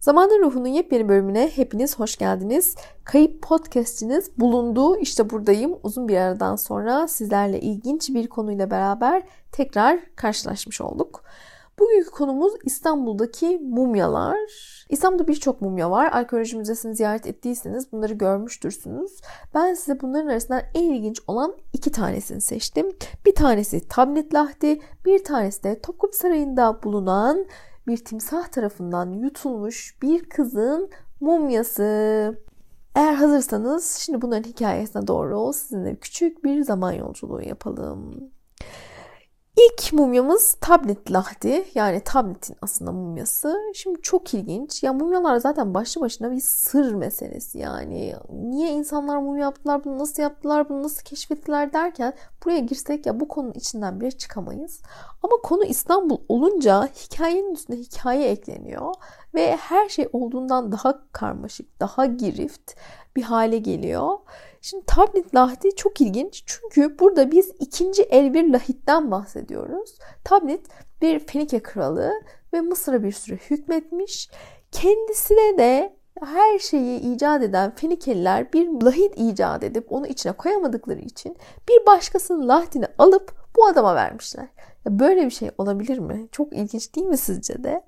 Zamanın Ruhu'nun yepyeni bölümüne hepiniz hoş geldiniz. Kayıp podcast'iniz bulundu. İşte buradayım. Uzun bir aradan sonra sizlerle ilginç bir konuyla beraber tekrar karşılaşmış olduk. Bugünkü konumuz İstanbul'daki mumyalar. İstanbul'da birçok mumya var. Arkeoloji Müzesi'ni ziyaret ettiyseniz bunları görmüştürsünüz. Ben size bunların arasından en ilginç olan iki tanesini seçtim. Bir tanesi Tablet Lahdi, bir tanesi de Topkapı Sarayı'nda bulunan bir timsah tarafından yutulmuş bir kızın mumyası. Eğer hazırsanız şimdi bunların hikayesine doğru sizinle küçük bir zaman yolculuğu yapalım. İlk mumyamız tablet lahdi. Yani tabletin aslında mumyası. Şimdi çok ilginç. Ya mumyalar zaten başlı başına bir sır meselesi yani. Niye insanlar mumya yaptılar, bunu nasıl yaptılar, bunu nasıl keşfettiler derken buraya girsek ya bu konunun içinden bile çıkamayız. Ama konu İstanbul olunca hikayenin üstüne hikaye ekleniyor. Ve her şey olduğundan daha karmaşık, daha girift bir hale geliyor. Şimdi tablet lahidi çok ilginç çünkü burada biz ikinci el bir lahitten bahsediyoruz. Tablet bir Fenike kralı ve Mısır'a bir süre hükmetmiş. Kendisine de her şeyi icat eden Fenikeliler bir lahit icat edip onu içine koyamadıkları için bir başkasının lahdini alıp bu adama vermişler. Böyle bir şey olabilir mi? Çok ilginç değil mi sizce de?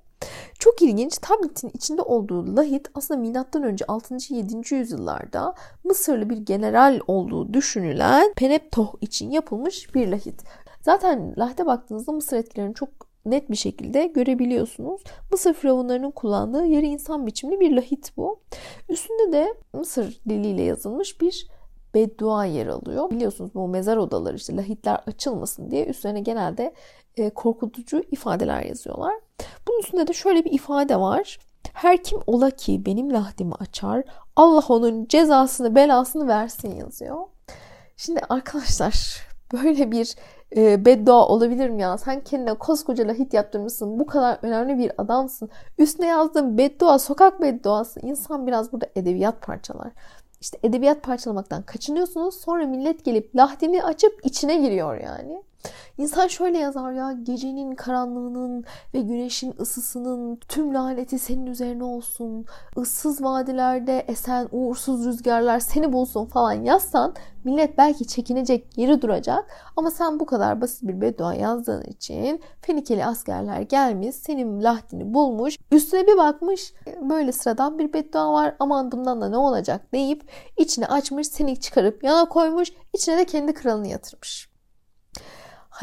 Çok ilginç tabletin içinde olduğu lahit aslında önce 6. 7. yüzyıllarda Mısırlı bir general olduğu düşünülen Peneptoh için yapılmış bir lahit. Zaten lahite baktığınızda Mısır etkilerini çok net bir şekilde görebiliyorsunuz. Mısır firavunlarının kullandığı yarı insan biçimli bir lahit bu. Üstünde de Mısır diliyle yazılmış bir beddua yer alıyor. Biliyorsunuz bu mezar odaları işte lahitler açılmasın diye üstlerine genelde e, korkutucu ifadeler yazıyorlar. Bunun üstünde de şöyle bir ifade var. Her kim ola ki benim lahdimi açar, Allah onun cezasını, belasını versin yazıyor. Şimdi arkadaşlar böyle bir e, beddua olabilir mi ya? Sen kendine koskoca lahit yaptırmışsın. Bu kadar önemli bir adamsın. Üstüne yazdığın beddua, sokak bedduası. İnsan biraz burada edebiyat parçalar. İşte edebiyat parçalamaktan kaçınıyorsunuz. Sonra millet gelip lahdini açıp içine giriyor yani. İnsan şöyle yazar ya gecenin karanlığının ve güneşin ısısının tüm laneti senin üzerine olsun. ıssız vadilerde esen uğursuz rüzgarlar seni bulsun falan yazsan millet belki çekinecek, geri duracak. Ama sen bu kadar basit bir beddua yazdığın için Fenikeli askerler gelmiş, senin lahdini bulmuş. Üstüne bir bakmış böyle sıradan bir beddua var. Aman bundan da ne olacak deyip içine açmış, seni çıkarıp yana koymuş. içine de kendi kralını yatırmış.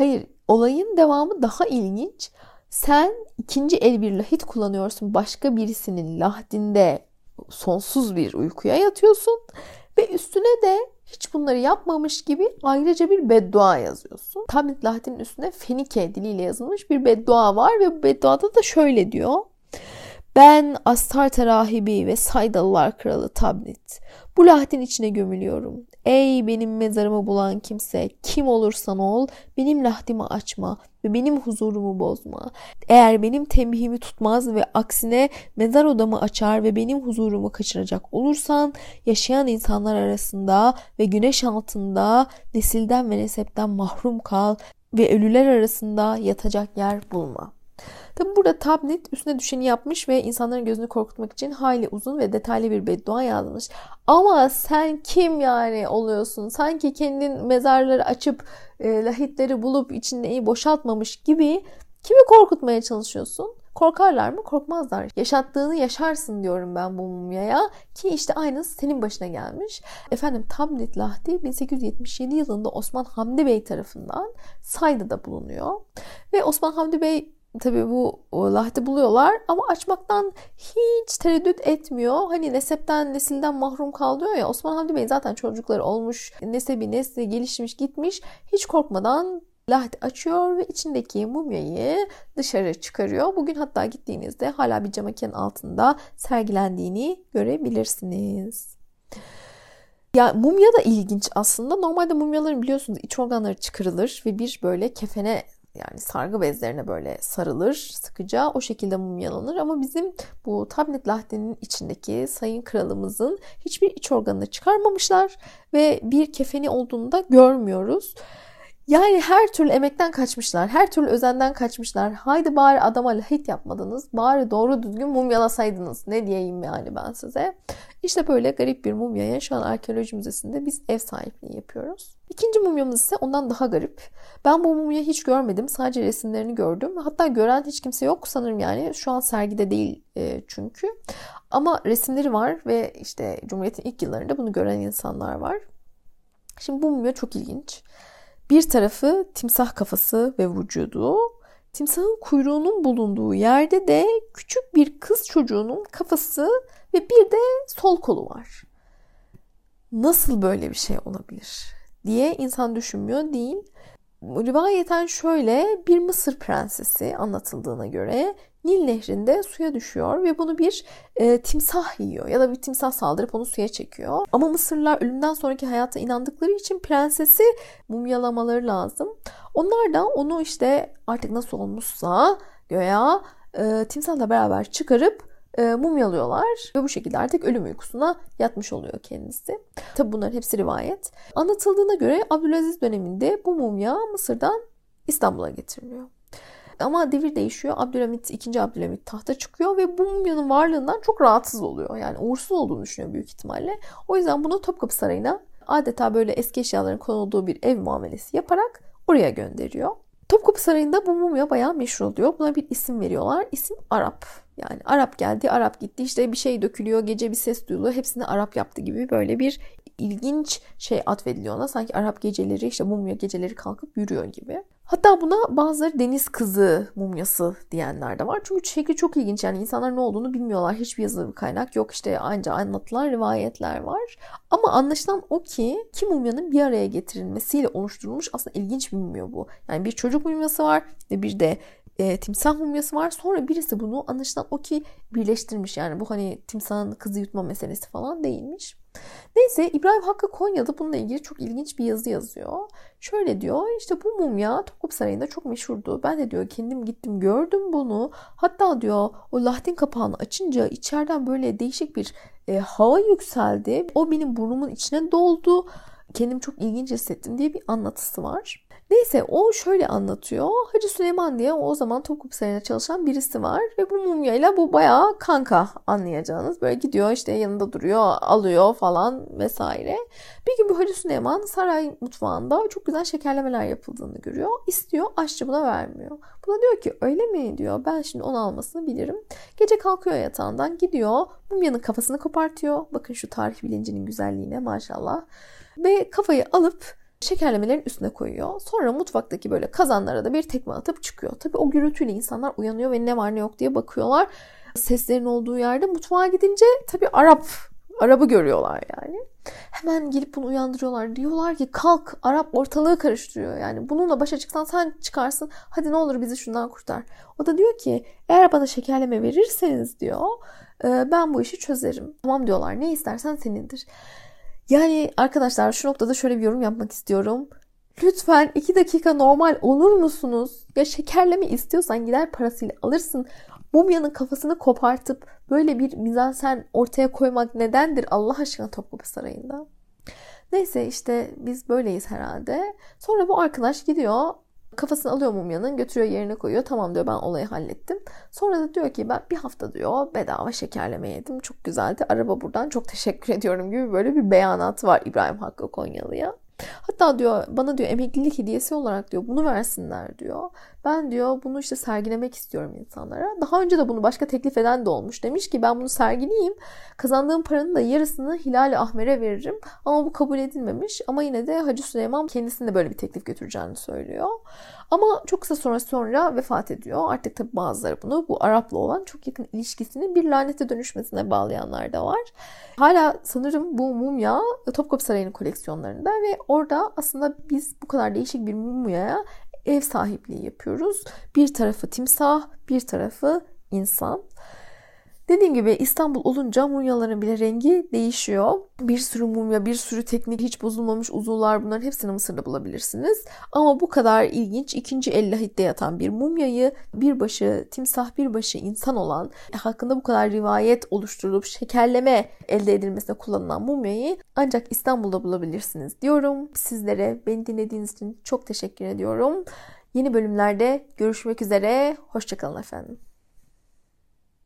Hayır, olayın devamı daha ilginç. Sen ikinci el bir lahit kullanıyorsun. Başka birisinin lahdinde sonsuz bir uykuya yatıyorsun ve üstüne de hiç bunları yapmamış gibi ayrıca bir beddua yazıyorsun. Tablet lahdinin üstüne Fenike diliyle yazılmış bir beddua var ve bu bedduada da şöyle diyor. Ben Astarta rahibi ve Saydalılar kralı Tablet. Bu lahdin içine gömülüyorum. Ey benim mezarımı bulan kimse, kim olursan ol, benim lahdimi açma ve benim huzurumu bozma. Eğer benim tembihimi tutmaz ve aksine mezar odamı açar ve benim huzurumu kaçıracak olursan, yaşayan insanlar arasında ve güneş altında nesilden ve nesepten mahrum kal ve ölüler arasında yatacak yer bulma.'' Tabi burada tablet üstüne düşeni yapmış ve insanların gözünü korkutmak için hayli uzun ve detaylı bir beddua yazmış. Ama sen kim yani oluyorsun? Sanki kendin mezarları açıp e, lahitleri bulup içinde boşaltmamış gibi kimi korkutmaya çalışıyorsun? Korkarlar mı? Korkmazlar. Yaşattığını yaşarsın diyorum ben bu mumyaya ki işte aynısı senin başına gelmiş. Efendim Tablet Lahdi 1877 yılında Osman Hamdi Bey tarafından Sayda'da bulunuyor. Ve Osman Hamdi Bey tabii bu lahti buluyorlar ama açmaktan hiç tereddüt etmiyor. Hani nesepten nesilden mahrum kalıyor ya Osman Hamdi Bey zaten çocukları olmuş nesebi nesli gelişmiş gitmiş hiç korkmadan lahti açıyor ve içindeki mumyayı dışarı çıkarıyor. Bugün hatta gittiğinizde hala bir cam altında sergilendiğini görebilirsiniz. Ya mumya da ilginç aslında. Normalde mumyaların biliyorsunuz iç organları çıkarılır ve bir böyle kefene yani sargı bezlerine böyle sarılır sıkıca o şekilde mumyalanır ama bizim bu tablet lahdinin içindeki sayın kralımızın hiçbir iç organını çıkarmamışlar ve bir kefeni olduğunu da görmüyoruz. Yani her türlü emekten kaçmışlar. Her türlü özenden kaçmışlar. Haydi bari adama lahit yapmadınız. Bari doğru düzgün mumyalasaydınız. Ne diyeyim yani ben size. İşte böyle garip bir mumyaya şu an arkeoloji müzesinde biz ev sahipliği yapıyoruz. İkinci mumyamız ise ondan daha garip. Ben bu mumyayı hiç görmedim. Sadece resimlerini gördüm. Hatta gören hiç kimse yok sanırım yani. Şu an sergide değil e, çünkü. Ama resimleri var ve işte Cumhuriyet'in ilk yıllarında bunu gören insanlar var. Şimdi bu mumya çok ilginç. Bir tarafı timsah kafası ve vücudu. Timsahın kuyruğunun bulunduğu yerde de küçük bir kız çocuğunun kafası ve bir de sol kolu var. Nasıl böyle bir şey olabilir diye insan düşünmüyor değil. Rivayeten şöyle bir Mısır prensesi anlatıldığına göre Nil nehrinde suya düşüyor ve bunu bir e, timsah yiyor ya da bir timsah saldırıp onu suya çekiyor. Ama Mısırlılar ölümden sonraki hayata inandıkları için prensesi mumyalamaları lazım. Onlar da onu işte artık nasıl olmuşsa göya e, timsahla beraber çıkarıp e, mumyalıyorlar ve bu şekilde artık ölüm uykusuna yatmış oluyor kendisi. Tabi bunların hepsi rivayet. Anlatıldığına göre Abdülaziz döneminde bu mumya Mısır'dan İstanbul'a getiriliyor. Ama devir değişiyor. Abdülhamit, 2. Abdülhamit tahta çıkıyor ve bu mumyanın varlığından çok rahatsız oluyor. Yani uğursuz olduğunu düşünüyor büyük ihtimalle. O yüzden bunu Topkapı Sarayı'na adeta böyle eski eşyaların konulduğu bir ev muamelesi yaparak oraya gönderiyor. Topkapı Sarayı'nda bu mumya bayağı meşhur oluyor. Buna bir isim veriyorlar. İsim Arap. Yani Arap geldi, Arap gitti. İşte bir şey dökülüyor, gece bir ses duyuluyor. Hepsini Arap yaptı gibi böyle bir ilginç şey atfediliyor ona. Sanki Arap geceleri işte mumya geceleri kalkıp yürüyor gibi. Hatta buna bazıları deniz kızı mumyası diyenler de var. Çünkü şekli çok ilginç. Yani insanlar ne olduğunu bilmiyorlar. Hiçbir yazılı bir kaynak yok. İşte anca anlatılan rivayetler var. Ama anlaşılan o ki iki mumyanın bir araya getirilmesiyle oluşturulmuş aslında ilginç bir mumya bu. Yani bir çocuk mumyası var ve bir de e, timsah mumyası var. Sonra birisi bunu anlaşılan o ki birleştirmiş. Yani bu hani timsahın kızı yutma meselesi falan değilmiş. Neyse İbrahim Hakkı Konya'da bununla ilgili çok ilginç bir yazı yazıyor. Şöyle diyor işte bu mumya Topkapı Sarayı'nda çok meşhurdu. Ben de diyor kendim gittim gördüm bunu. Hatta diyor o lahtin kapağını açınca içeriden böyle değişik bir e, hava yükseldi. O benim burnumun içine doldu. Kendim çok ilginç hissettim diye bir anlatısı var. Neyse o şöyle anlatıyor. Hacı Süleyman diye o zaman Topkapı Sarayı'nda çalışan birisi var. Ve bu mumyayla bu bayağı kanka anlayacağınız. Böyle gidiyor işte yanında duruyor, alıyor falan vesaire. Bir gün bu Hacı Süleyman saray mutfağında çok güzel şekerlemeler yapıldığını görüyor. İstiyor, aşçı buna vermiyor. Buna diyor ki öyle mi diyor. Ben şimdi onu almasını bilirim. Gece kalkıyor yatağından gidiyor. Mumyanın kafasını kopartıyor. Bakın şu tarih bilincinin güzelliğine maşallah. Ve kafayı alıp şekerlemelerin üstüne koyuyor. Sonra mutfaktaki böyle kazanlara da bir tekme atıp çıkıyor. Tabi o gürültüyle insanlar uyanıyor ve ne var ne yok diye bakıyorlar. Seslerin olduğu yerde mutfağa gidince tabi Arap Arap'ı görüyorlar yani. Hemen gelip bunu uyandırıyorlar. Diyorlar ki kalk Arap ortalığı karıştırıyor. Yani bununla başa çıksan sen çıkarsın. Hadi ne olur bizi şundan kurtar. O da diyor ki eğer bana şekerleme verirseniz diyor ben bu işi çözerim. Tamam diyorlar ne istersen senindir. Yani arkadaşlar şu noktada şöyle bir yorum yapmak istiyorum. Lütfen iki dakika normal olur musunuz? Ya şekerleme istiyorsan gider parasıyla alırsın. Mumyanın kafasını kopartıp böyle bir mizansen ortaya koymak nedendir Allah aşkına Topkapı Sarayı'nda? Neyse işte biz böyleyiz herhalde. Sonra bu arkadaş gidiyor Kafasını alıyor mumyanın götürüyor yerine koyuyor. Tamam diyor ben olayı hallettim. Sonra da diyor ki ben bir hafta diyor bedava şekerleme yedim. Çok güzeldi. Araba buradan çok teşekkür ediyorum gibi böyle bir beyanat var İbrahim Hakkı Konyalı'ya. Hatta diyor bana diyor emeklilik hediyesi olarak diyor bunu versinler diyor. Ben diyor bunu işte sergilemek istiyorum insanlara. Daha önce de bunu başka teklif eden de olmuş. Demiş ki ben bunu sergileyeyim. Kazandığım paranın da yarısını Hilal Ahmer'e veririm. Ama bu kabul edilmemiş. Ama yine de Hacı Süleyman kendisine de böyle bir teklif götüreceğini söylüyor. Ama çok kısa sonra sonra vefat ediyor. Artık tabi bazıları bunu bu Arap'la olan çok yakın ilişkisini bir lanete dönüşmesine bağlayanlar da var. Hala sanırım bu mumya Topkapı Sarayı'nın koleksiyonlarında ve orada aslında biz bu kadar değişik bir mumyaya ev sahipliği yapıyoruz. Bir tarafı timsah, bir tarafı insan. Dediğim gibi İstanbul olunca mumyaların bile rengi değişiyor. Bir sürü mumya, bir sürü teknik, hiç bozulmamış uzuvlar bunların hepsini Mısır'da bulabilirsiniz. Ama bu kadar ilginç ikinci el lahitte yatan bir mumyayı bir başı timsah bir başı insan olan hakkında bu kadar rivayet oluşturulup şekerleme elde edilmesine kullanılan mumyayı ancak İstanbul'da bulabilirsiniz diyorum. Sizlere beni dinlediğiniz için çok teşekkür ediyorum. Yeni bölümlerde görüşmek üzere. Hoşçakalın efendim.